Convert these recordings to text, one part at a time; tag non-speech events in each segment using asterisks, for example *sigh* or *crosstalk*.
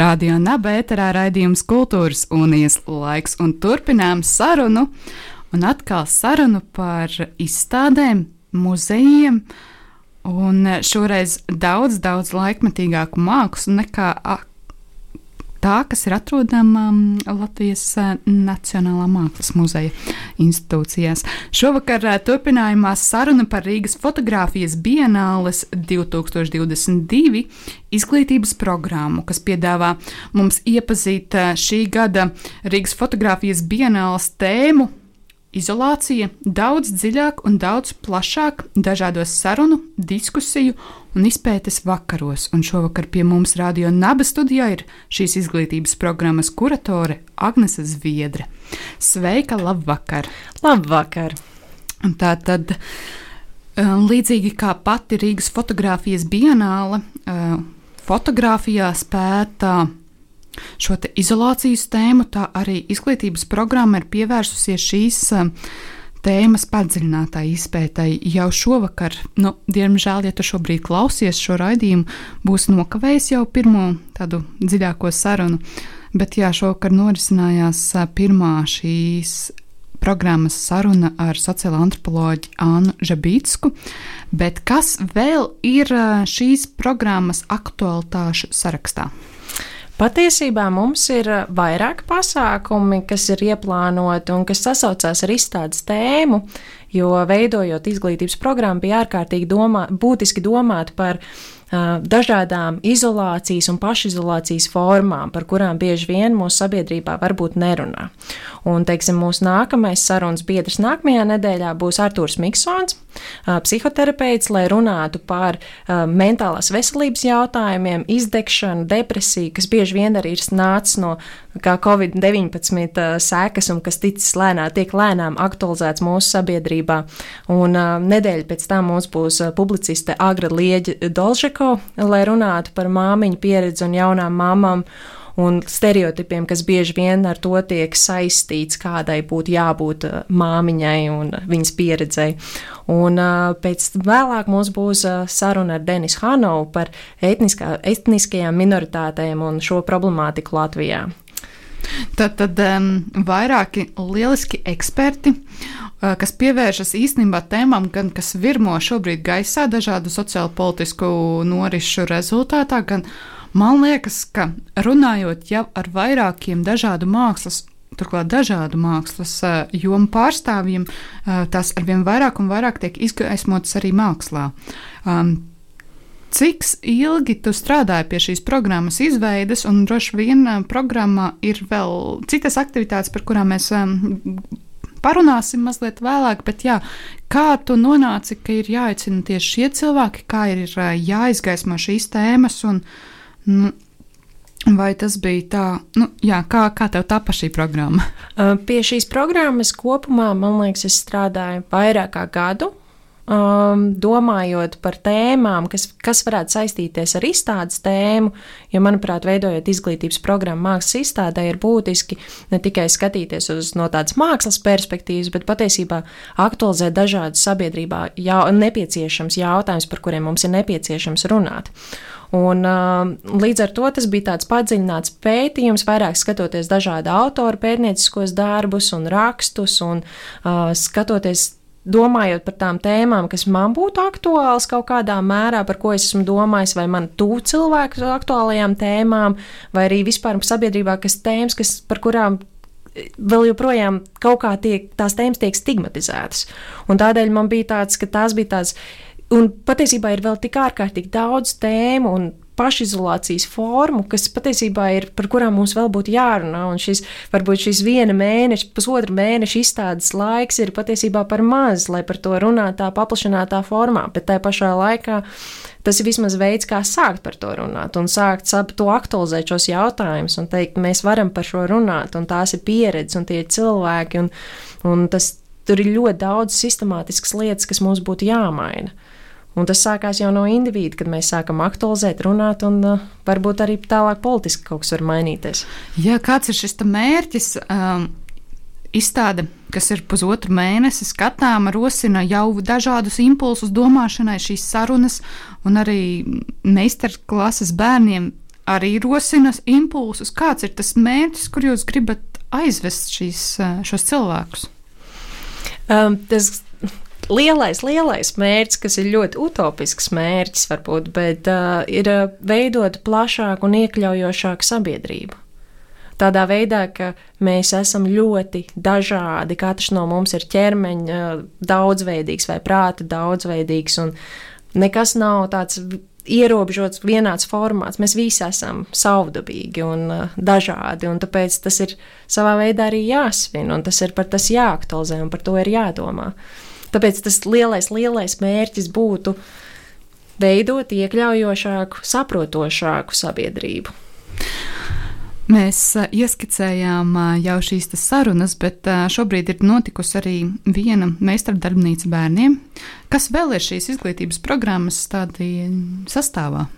Radio Naba ēterā raidījums Kultūras unijas laiks un turpinām sarunu, un atkal sarunu par izstādēm, muzejiem, un šoreiz daudz, daudz laikmetīgāku mākslu nekā tā, kas ir atrodama um, Latvijas uh, Nacionālā Mākslas muzeja institūcijās. Šovakar uh, turpinājumā saruna par Rīgas fotografijas bienāles 2022 izglītības programmu, kas piedāvā mums iepazīt uh, šī gada Rīgas fotografijas bienāles tēmu izolācija daudz dziļāk un daudz plašāk dažādos sarunu, diskusiju un izpētes vakaros. Un šovakar pie mums Radio Naba studijā ir šīs izglītības programmas kuratore Agnese Zviedre. Sveika, labvakar! Labvakar! Tā tad, um, līdzīgi kā pati Rīgas fotografijas bienāle, uh, fotografijā spēta šo izolācijas tēmu, tā arī izglītības programma ir pievērsusies šīs uh, tēmas padziļinātai izpētai jau šovakar. Nu, diemžēl, ja tu šobrīd klausies šo raidījumu, būs nokavējis jau pirmo tādu dziļāko sarunu. Bet jā, šovakar norisinājās pirmā šīs programmas saruna ar sociālo antropoloģu Annu Žabītsku. Bet kas vēl ir šīs programmas aktualitāšu sarakstā? Patiesībā mums ir uh, vairāk pasākumi, kas ir ieplānoti un kas sasaucās ar izstādes tēmu, jo veidojot izglītības programmu bija ārkārtīgi domā, būtiski domāt par dažādām izolācijas un pašizolācijas formām, par kurām bieži vien mūsu sabiedrībā varbūt nerunā. Un, teiksim, mūsu nākamais sarunas biedrs nākamajā nedēļā būs Artūrs Miksons, psihoterapeits, lai runātu par mentālās veselības jautājumiem, izdegšanu, depresiju, kas bieži vien arī ir nācis no Covid-19 sekas un kas ticis lēnā, tiek lēnām aktualizēts mūsu sabiedrībā. Un nedēļa pēc tam mums būs publiciste Agra Lieģa Dolžeko, lai runātu par māmiņu pieredzi un jaunām mamām un stereotipiem, kas bieži vien ar to tiek saistīts, kādai būtu jābūt uh, māmiņai un viņas pieredzei. Un uh, pēc vēlāk mums būs uh, saruna ar Denisu Hanovu par etniskā, etniskajām minoritātēm un šo problemātiku Latvijā. Tad, tad um, vairāki lieliski eksperti, uh, kas pievēršas īstenībā tēmām, gan kas virmo šobrīd gaisā dažādu sociālo politisku norišu rezultātā, gan Man liekas, ka runājot jau ar vairākiem dažādu mākslas turklāt dažādu mākslas uh, jomu pārstāvjiem, uh, tās arvien vairāk un vairāk tiek izgaismotas arī mākslā. Um, Cik ilgi tu strādāji pie šīs programmas izveides, un droši vien uh, programmā ir vēl citas aktivitātes, par kurām mēs um, parunāsim mazliet vēlāk, bet jā, kā tu nonāci, ka ir jāicina tieši šie cilvēki, kā ir uh, jāizgaismo šīs tēmas un Nu, Vai tas bija tā, nu, jā, kā, kā tev tapa šī programma? Pie šīs programmas kopumā, man liekas, es strādāju vairāk kā gadu. Um, domājot par tēmām, kas, kas varētu saistīties ar izstādes tēmu, jo, manuprāt, veidojot izglītības programmu mākslas izstādē, ir būtiski ne tikai skatīties uz no tādas mākslas perspektīvas, bet patiesībā aktualizēt dažādas sabiedrībā jau, nepieciešams jautājums, par kuriem mums ir nepieciešams runāt. Un, uh, līdz ar to tas bija tāds padziļināts pētījums, vairāk skatoties dažādu autoru pētnieciskos darbus un rakstus un uh, skatoties domājot par tām tēmām, kas man būtu aktuāls kaut kādā mērā, par ko es esmu domājis, vai man tuvu cilvēku aktuālajām tēmām, vai arī vispār sabiedrībā, kas tēmas, kas, par kurām vēl joprojām kaut kā tiek, tās tēmas tiek stigmatizētas. Un tādēļ man bija tāds, ka tās bija tās Un patiesībā ir vēl tik ārkārtīgi daudz tēmu un pašizolācijas formu, kas patiesībā ir par kurām mums vēl būtu jārunā. Un šis, varbūt šis viena mēneša, pusotra mēneša izstādes laiks ir patiesībā par maz, lai par to runātu tā paplašinātā formā, bet tā pašā laikā tas ir vismaz veids, kā sākt par to runāt un sākt to aktualizēt šos jautājumus un teikt, mēs varam par šo runāt, un tās ir pieredzes un tie ir cilvēki, un, un tas, tur ir ļoti daudz sistemātiskas lietas, kas mums būtu jāmaina. Un tas sākās jau no indivīda, kad mēs sākam aktualizēt, runāt, un uh, varbūt arī tālāk politiski kaut kas var mainīties. Jā, kāds ir šis mērķis? Um, izstāde, kas ir pusotru mēnesi skatāma, rosina jau dažādus impulsus domāšanai, šīs sarunas, un arī meistarklases bērniem arī rosina impulsus. Kāds ir tas mērķis, kur jūs gribat aizvest šīs, uh, šos cilvēkus? Um, tas lielais, lielais mērķis, kas ir ļoti utopisks mērķis, varbūt, bet uh, ir uh, veidot plašāku un iekļaujošāku sabiedrību. Tādā veidā, ka mēs esam ļoti dažādi, katrs no mums ir ķermeņa uh, daudzveidīgs vai prāta daudzveidīgs, un nekas nav tāds ierobežots vienāds formāts. Mēs visi esam savdabīgi un uh, dažādi, un tāpēc tas ir savā veidā arī jāsvin, un tas ir par tas jāaktualizē, un par to ir jādomā. Uh, Tāpēc tas lielais, lielais mērķis būtu veidot iekļaujošāku, saprotošāku sabiedrību. Mēs ieskicējām jau šīs sarunas, bet šobrīd ir notikusi arī viena meistardarbnīca bērniem. Kas vēl ir šīs izglītības programmas sastāvā?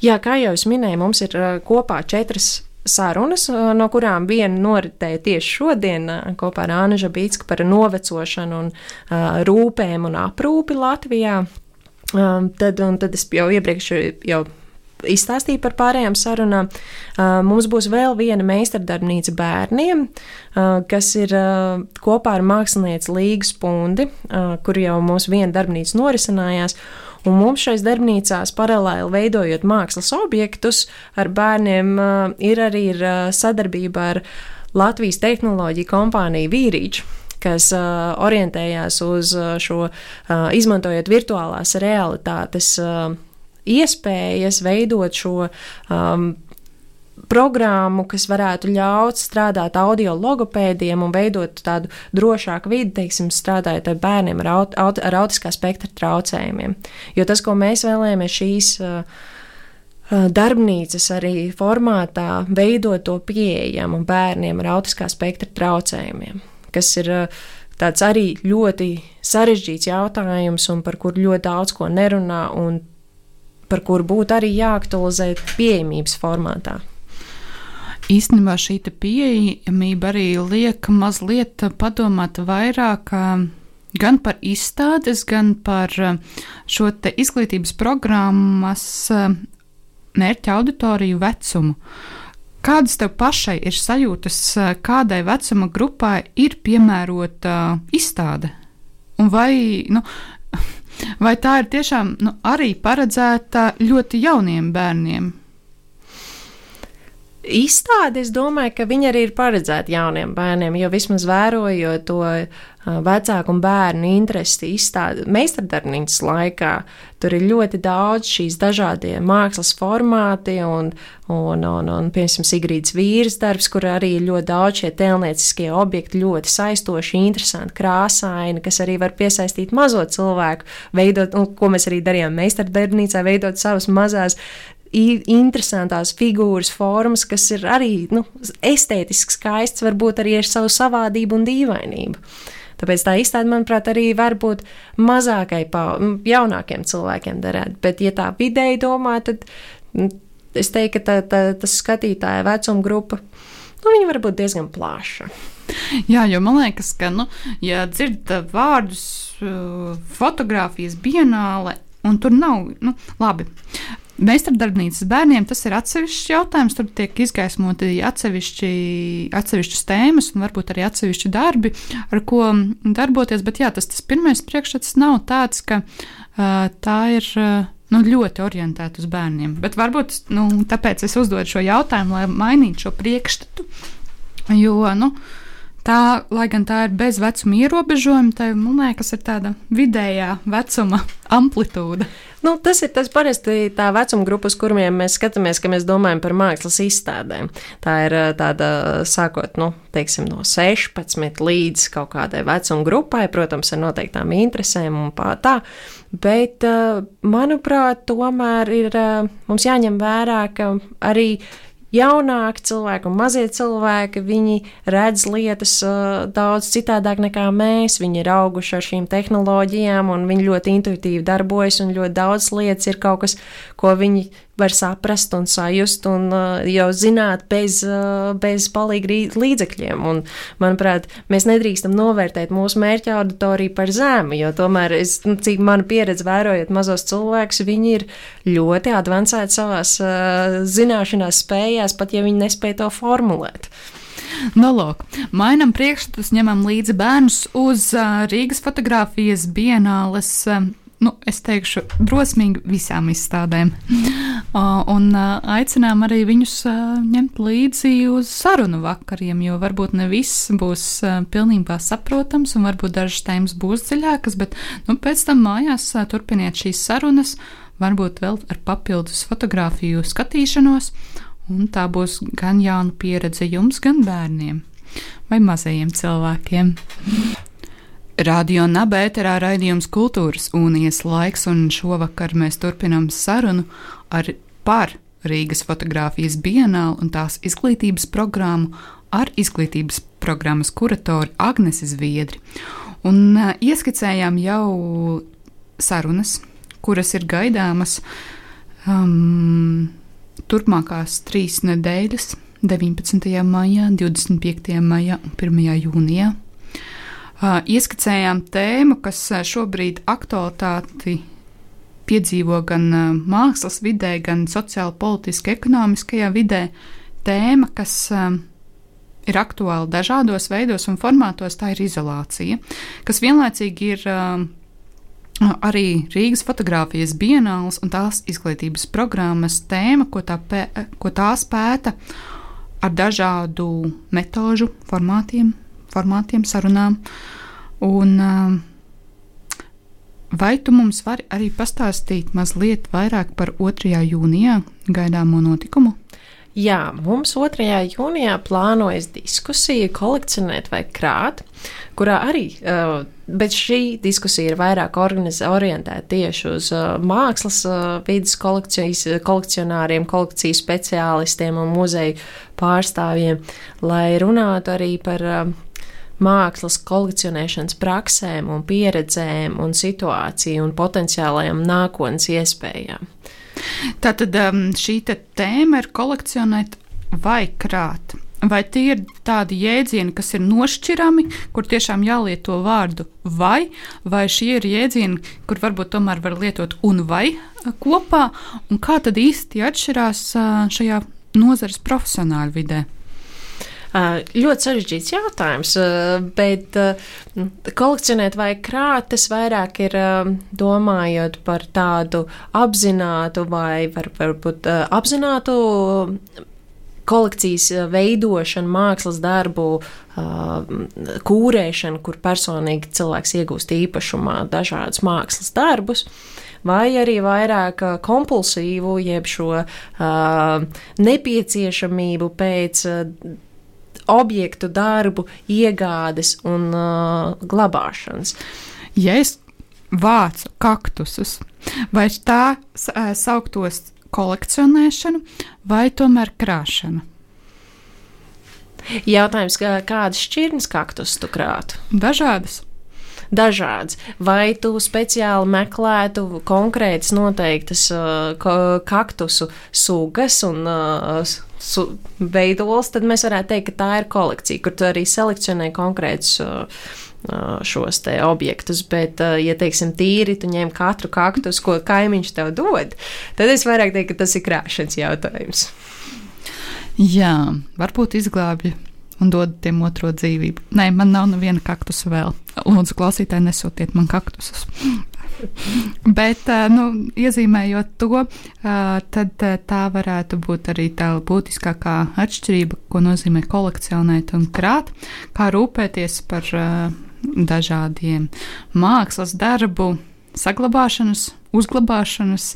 Jā, kā jau es minēju, mums ir kopā četras sarunas, no kurām viena noritēja tieši šodien kopā ar Ānu Žabītsku par novecošanu un rūpēm un aprūpi Latvijā. Tad, tad es jau iepriekš jau izstāstīju par pārējām sarunām. Mums būs vēl viena meistardarbnīca bērniem, kas ir kopā ar mākslinieci Līgas Pundi, kur jau mums viena darbnīca norisinājās. Un mums šais darbnīcās, paralēli veidojot mākslas objektus ar bērniem, ir arī ir sadarbība ar Latvijas tehnoloģiju kompāniju Vīrīču kas uh, orientējās uz šo, uh, izmantojot virtuālās realitātes uh, iespējas, veidot šo um, programmu, kas varētu ļaut strādāt audio logopēdiem un veidot tādu drošāku vidi, teiksim, strādājot ar bērniem ar, aut, aut, ar autiskā spektra traucējumiem. Jo tas, ko mēs vēlējāmies šīs uh, uh, darbnīcas arī formātā, veidot to pieejamu bērniem ar autiskā spektra traucējumiem, kas ir uh, tāds arī ļoti sarežģīts jautājums un par kur ļoti daudz ko nerunā un par kuru būtu arī jāaktualizē pieejamības formātā. Īstenībā šī pieejamība arī liek mazliet padomāt vairāk gan par izstādes, gan par šo izglītības programmas mērķa auditoriju vecumu. Kādas tev pašai ir sajūtas, kādai vecuma grupai ir piemērota izstāde? Un vai, nu, *laughs* vai tā ir tiešām nu, arī paredzēta ļoti jauniem bērniem? Izstāde, es domāju, ka viņa arī ir paredzēta jauniem bērniem, jo vismaz vērojot to vecāku un bērnu interesi izstādi meistardarbnīcas laikā, tur ir ļoti daudz šīs dažādie mākslas formāti un, un, un, un piemēram, Sigrīdas vīras darbs, kur arī ir ļoti daudz šie tēlnieciskie objekti, ļoti saistoši, interesanti, krāsaini, kas arī var piesaistīt mazo cilvēku, veidot, un ko mēs arī darījām meistardarbnīcā, veidot savas mazās interesantās figūras, formas, kas ir arī nu, estētiski skaists, varbūt arī ar savu savādību un dīvainību. Tāpēc tā izstāde, manuprāt, arī var būt mazākai, jaunākiem cilvēkiem derēt. Bet, ja tā vidēji domā, tad es teiktu, ka tā, tā, tas skatītāja vecuma grupa, nu, viņa var būt diezgan plaša. Jā, jo man liekas, ka, nu, ja dzird vārdus, fotografijas bienāle, un tur nav, nu, labi. Meistardarbnīcas bērniem tas ir atsevišķs jautājums. Tur tiek izgaismoti atsevišķi, atsevišķas tēmas un varbūt arī atsevišķi darbi, ar ko darboties. Bet jā, tas, tas pirmais priekšstats nav tāds, ka uh, tā ir. Uh, nu, ļoti orientēta uz bērniem. Bet varbūt nu, tāpēc es uzdodu šo jautājumu, lai mainītu šo priekšstatu. Jo nu, tā, lai gan tā ir bez vecuma ierobežojuma, tai man liekas, ir tāda vidējā vecuma amplitūda. Nu, tas ir tas parasti tā vecuma grupa, uz kuriem mēs skatāmies, kad mēs domājam par mākslas izstādēm. Tā ir tāda sākot nu, teiksim, no 16 līdz kaut kādai vecuma grupai, protams, ar noteiktām interesēm un tā. Bet, manuprāt, tomēr ir mums jāņem vērā, ka arī jaunāki cilvēki un mazie cilvēki, viņi redz lietas uh, daudz citādāk nekā mēs. Viņi ir auguši ar šīm tehnoloģijām, un viņi ļoti intuitīvi darbojas, un ļoti daudz lietas ir kaut kas, ko viņi var saprast un sajust un uh, jau zināt bez, uh, bez palīga līdzekļiem. Un, manuprāt, mēs nedrīkstam novērtēt mūsu mērķa auditoriju par zemu, jo tomēr, es, nu, cik mana pieredze vērojot mazos cilvēkus, viņi ir ļoti advancēti savās uh, zināšanās spējās, pat ja viņi nespēja to formulēt. Nu, lūk, mainām priekšstatus, ņemam līdzi bērnus uz uh, Rīgas fotografijas bienāles. Nu, es teikšu, drosmīgi visām izstādēm. Un aicinām arī viņus ņemt līdzi uz sarunu vakariem, jo varbūt ne viss būs pilnībā saprotams, un varbūt dažas tēmas būs dziļākas, bet nu, pēc tam mājās turpiniet šīs sarunas, varbūt vēl ar papildus fotografiju skatīšanos, un tā būs gan jauna pieredze jums, gan bērniem vai mazajiem cilvēkiem. Radio Nabērā raidījums Kultūras unijas laiks, un šovakar mēs turpinām sarunu ar par Rīgas fotografijas bienālu un tās izglītības programmu ar izglītības programmas kuratoru Agnesi Zviedri. Un uh, ieskicējām jau sarunas, kuras ir gaidāmas um, turpmākās trīs nedēļas, 19. maijā, 25. maijā un 1. jūnijā ieskicējām tēmu, kas šobrīd aktualitāti piedzīvo gan mākslas vidē, gan sociāli, politiski, ekonomiskajā vidē. Tēma, kas ir aktuāla dažādos veidos un formātos, tā ir izolācija, kas vienlaicīgi ir arī Rīgas fotografijas bienāls un tās izglītības programmas tēma, ko tā, pē, ko tā spēta ar dažādu metožu formātiem, formātiem, sarunām. Un, um, vai tu mums vari arī pastāstīt mazliet vairāk par 2. jūnijā gaidāmo notikumu? Jā, mums 2. jūnijā plānojas diskusija, kolekcionēt vai krāt, kurā arī, uh, bet šī diskusija ir vairāk orientēta tieši uz uh, mākslas uh, vidas kolekcionāriem, kolekciju speciālistiem un muzeju pārstāvjiem, lai runātu arī par mākslas kolekcionēšanas praksēm un pieredzēm un situāciju un potenciālajām nākotnes iespējām. Tātad um, šī tēma ir kolekcionēt vai krāt. Vai tie ir tādi jēdzieni, kas ir nošķirami, kur tiešām jālieto vārdu vai, vai šie ir jēdzieni, kur varbūt tomēr var lietot un vai uh, kopā, un kā tad īsti atšķirās uh, šajā nozares profesionāļu vidē? Ļoti sarežģīts jautājums, bet kolekcionēt vai krāt, tas vairāk ir domājot par tādu apzinātu vai var, varbūt apzinātu kolekcijas veidošanu, mākslas darbu, kūrēšanu, kur personīgi cilvēks iegūst īpašumā dažādus mākslas darbus vai arī vairāk kompulsīvu, jeb šo nepieciešamību pēc objektu darbu, iegādes un uh, glabāšanas. Ja es vācu kaktusus, vai tā uh, sauktos kolekcionēšanu vai tomēr krāšanu? Jautājums, kādas šķirnes kaktus tu krātu? Dažādas dažādas. Vai tu speciāli meklētu konkrētas noteiktas uh, kaktusu sugas un uh, veidols, tad mēs varētu teikt, ka tā ir kolekcija, kur tu arī selekcionē konkrētus. Uh, uh šos te objektus, bet, uh, ja teiksim, tīri tu ņem katru kaktus, ko kaimiņš tev dod, tad es vairāk teiktu, ka tas ir krāšanas jautājums. Jā, varbūt izglābj un dod tiem otro dzīvību. Nē, man nav neviena kaktusa vēl. Lūdzu, klausītāji, nesūtiet man kaktusus. Bet, nu, iezīmējot to, tad tā varētu būt arī tā būtiskākā atšķirība, ko nozīmē kolekcionēt un krāt, kā rūpēties par dažādiem mākslas darbu saglabāšanas, uzglabāšanas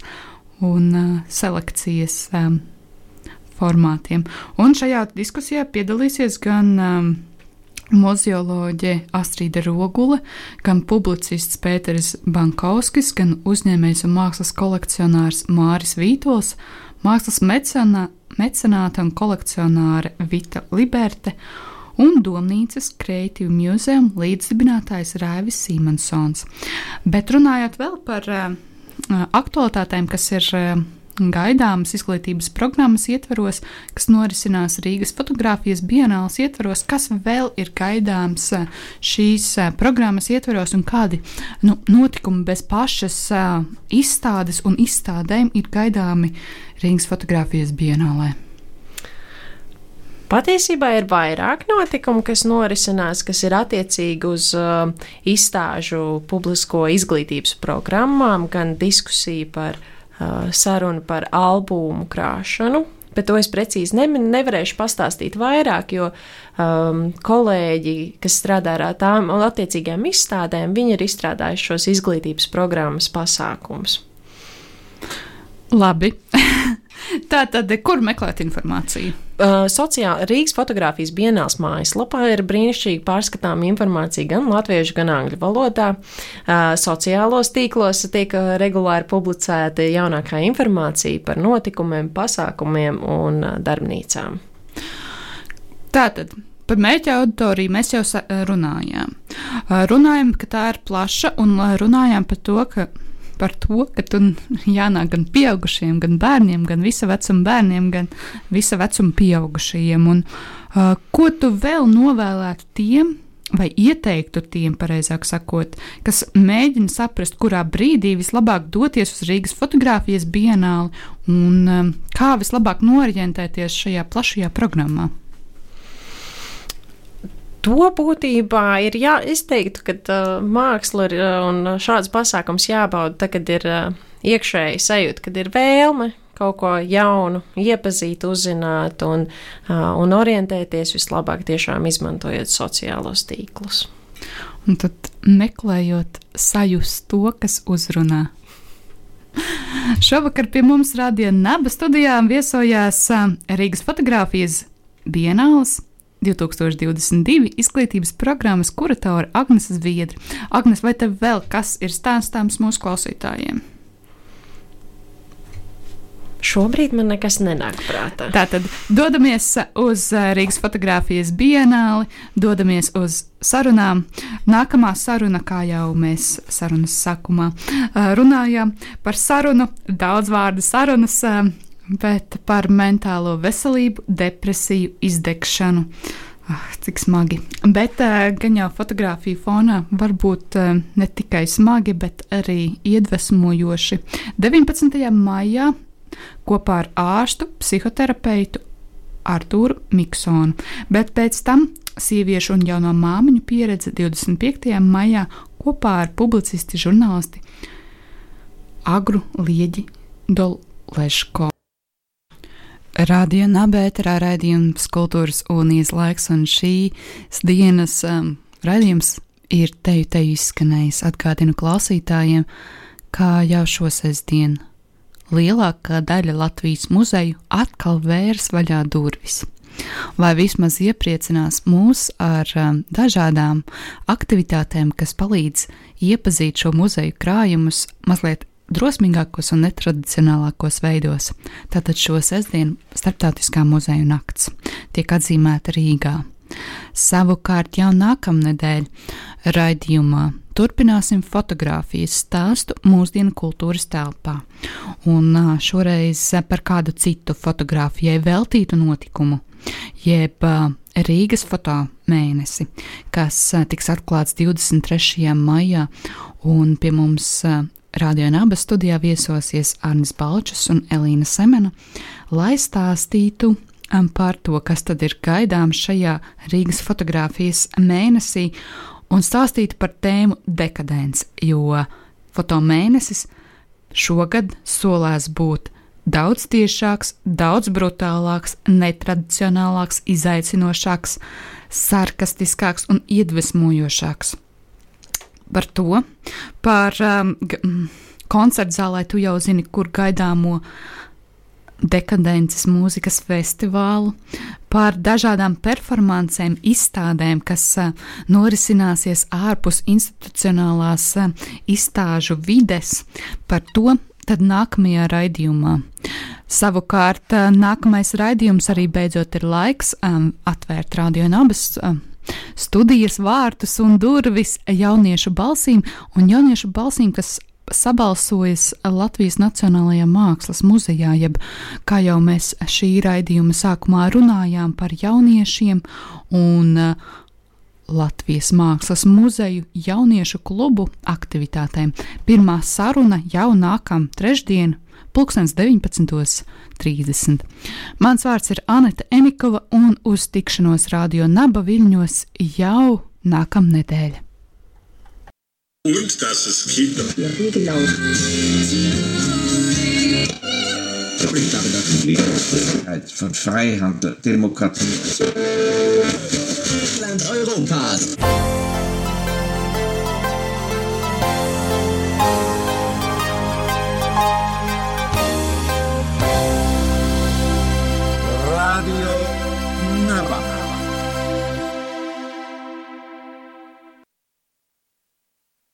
un selekcijas formātiem. Un šajā diskusijā piedalīsies gan muzeoloģe Astrīda Rogule, gan publicists Pēteris Bankovskis, gan uzņēmējs un mākslas kolekcionārs Māris Vītols, mākslas mecenā, mecenāta un kolekcionāre Vita Liberte un domnīcas Creative Museum līdzdibinātājs Raivis Simonsons. Bet runājot vēl par uh, aktualitātēm, kas ir uh, gaidāmas izglītības programmas ietvaros, kas norisinās Rīgas fotografijas bienāls ietvaros, kas vēl ir gaidāms eh, šīs eh, programmas ietvaros un kādi nu, notikumi bez pašas uh, izstādes un izstādēm ir gaidāmi Rīgas fotografijas bienālē. Patiesībā ir vairāk notikumu, kas norisinās, kas ir attiecīgi uz uh, izstāžu publisko izglītības programmām, gan diskusija par uh, saruna par albumu krāšanu. Bet to es precīzi ne, nevarēšu pastāstīt vairāk, jo um, kolēģi, kas strādā ar tām un attiecīgām izstādēm, viņi ir izstrādājuši šos izglītības programmas pasākumus. Labi. *laughs* Tā tad, kur meklēt informāciju? Uh, sociāla Rīgas fotografijas bienāls mājaslapā ir brīnišķīgi pārskatām informācija gan latviešu, gan angļu valodā. Uh, sociālos tīklos tiek uh, regulāri publicēta jaunākā informācija par notikumiem, pasākumiem un darbnīcām. Tātad. Par mērķa auditoriju mēs jau runājām. Runājam, ka tā ir plaša, un runājām par to, ka par to, ka tur jānāk gan pieaugušiem, gan bērniem, gan visa vecuma bērniem, gan visa vecuma pieaugušajiem. Un, uh, ko tu vēl novēlētu tiem? Vai ieteiktu tiem, pareizāk sakot, kas mēģina saprast, kurā brīdī vislabāk doties uz Rīgas fotografijas bienāli un um, kā vislabāk norientēties šajā plašajā programmā? To būtībā ir jā, es teiktu, ka uh, māksla ir un šāds pasākums jābauda, tad, kad ir uh, iekšēji sajūta, kad ir vēlme kaut ko jaunu, iepazīt, uzzināt un, uh, un orientēties vislabāk tiešām izmantojot sociālos tīklus. Un tad meklējot sajust to, kas uzrunā. *laughs* Šovakar pie mums rādīja Naba studijām viesojās Rīgas fotografijas bienāls 2022 izglītības programmas kuratore Agnese Zviedri. Agnes, vai tev vēl kas ir stāstāms mūsu klausītājiem? Šobrīd man nekas nenāk prātā. Tātad dodamies uz eh, Rīgas fotografijas bienāli, dodamies uz sarunām. Nākamā saruna, kā jau mēs sarunas sākumā eh, runājām par sarunu, daudz vārdu sarunas eh, bet par mentālo veselību, depresiju, izdegšanu. Ah, cik smagi. Bet uh, gan jau fotografija fonā var būt uh, ne tikai smagi, bet arī iedvesmojoši. 19. maijā kopā ar ārstu, psihoterapeitu Artūru Miksonu, bet pēc tam sieviešu un jauno māmiņu pieredze 25. maijā kopā ar publicisti žurnālisti Agru Lieģi Doleško. Radio Nabērā raidījums Kultūras unijas laiks, un šīs dienas um, raidījums ir teju teju izskanējis. Atgādinu klausītājiem, kā jau šo sestdienu lielākā daļa Latvijas muzeju atkal vērs vaļā durvis. Vai vismaz iepriecinās mūs ar um, dažādām aktivitātēm, kas palīdz iepazīt šo muzeju krājumus mazliet drosmīgākos un netradicionālākos veidos. Tātad šo sestdienu Startautiskā muzeja nakts tiek atzīmēta Rīgā. Savukārt jau nākamnedēļ raidījumā turpināsim fotografijas stāstu mūsdienu kultūras telpā, un šoreiz par kādu citu fotografijai veltītu notikumu, jeb Rīgas fotomēnesi, kas tiks atklāts 23. maijā, un pie mums Radio Naba studijā viesosies Arnis Balčs un Elīna Semena, lai stāstītu par to, kas tad ir gaidāms šajā Rīgas fotografijas mēnesī, un stāstītu par tēmu dekadence, jo fotomēnesis šogad solās būt daudz tiešāks, daudz brutālāks, netradicionālāks, izaicinošāks, sarkastiskāks un iedvesmojošāks. Par to, par um, koncertu zālē, tu jau zini, kur gaidāmo dekadences mūzikas festivālu, par dažādām performancēm, izstādēm, kas uh, norisināsies ārpus institucionālās uh, izstāžu vides, par to, tad nākamajā raidījumā. Savukārt, nākamais raidījums arī beidzot ir laiks um, atvērt radio un abas. Um, Studijas vārtus un durvis jauniešu balsīm, un jauniešu balsīm, kas sabalsojas Latvijas Nacionālajā Mākslas muzejā, jeb kā jau mēs šī raidījuma sākumā runājām par jauniešiem un uh, Latvijas Mākslas muzeju jauniešu klubu aktivitātēm. Pirmā saruna jau nākamā trešdiena, 19.30. Mans vārds ir Anita Enikova, un uz tikšanos Radio Naba Viļņos jau nākamnedēļ. Und dass es Kinder. Ja, genau? von Freihandel, Demokratie. Land Europas.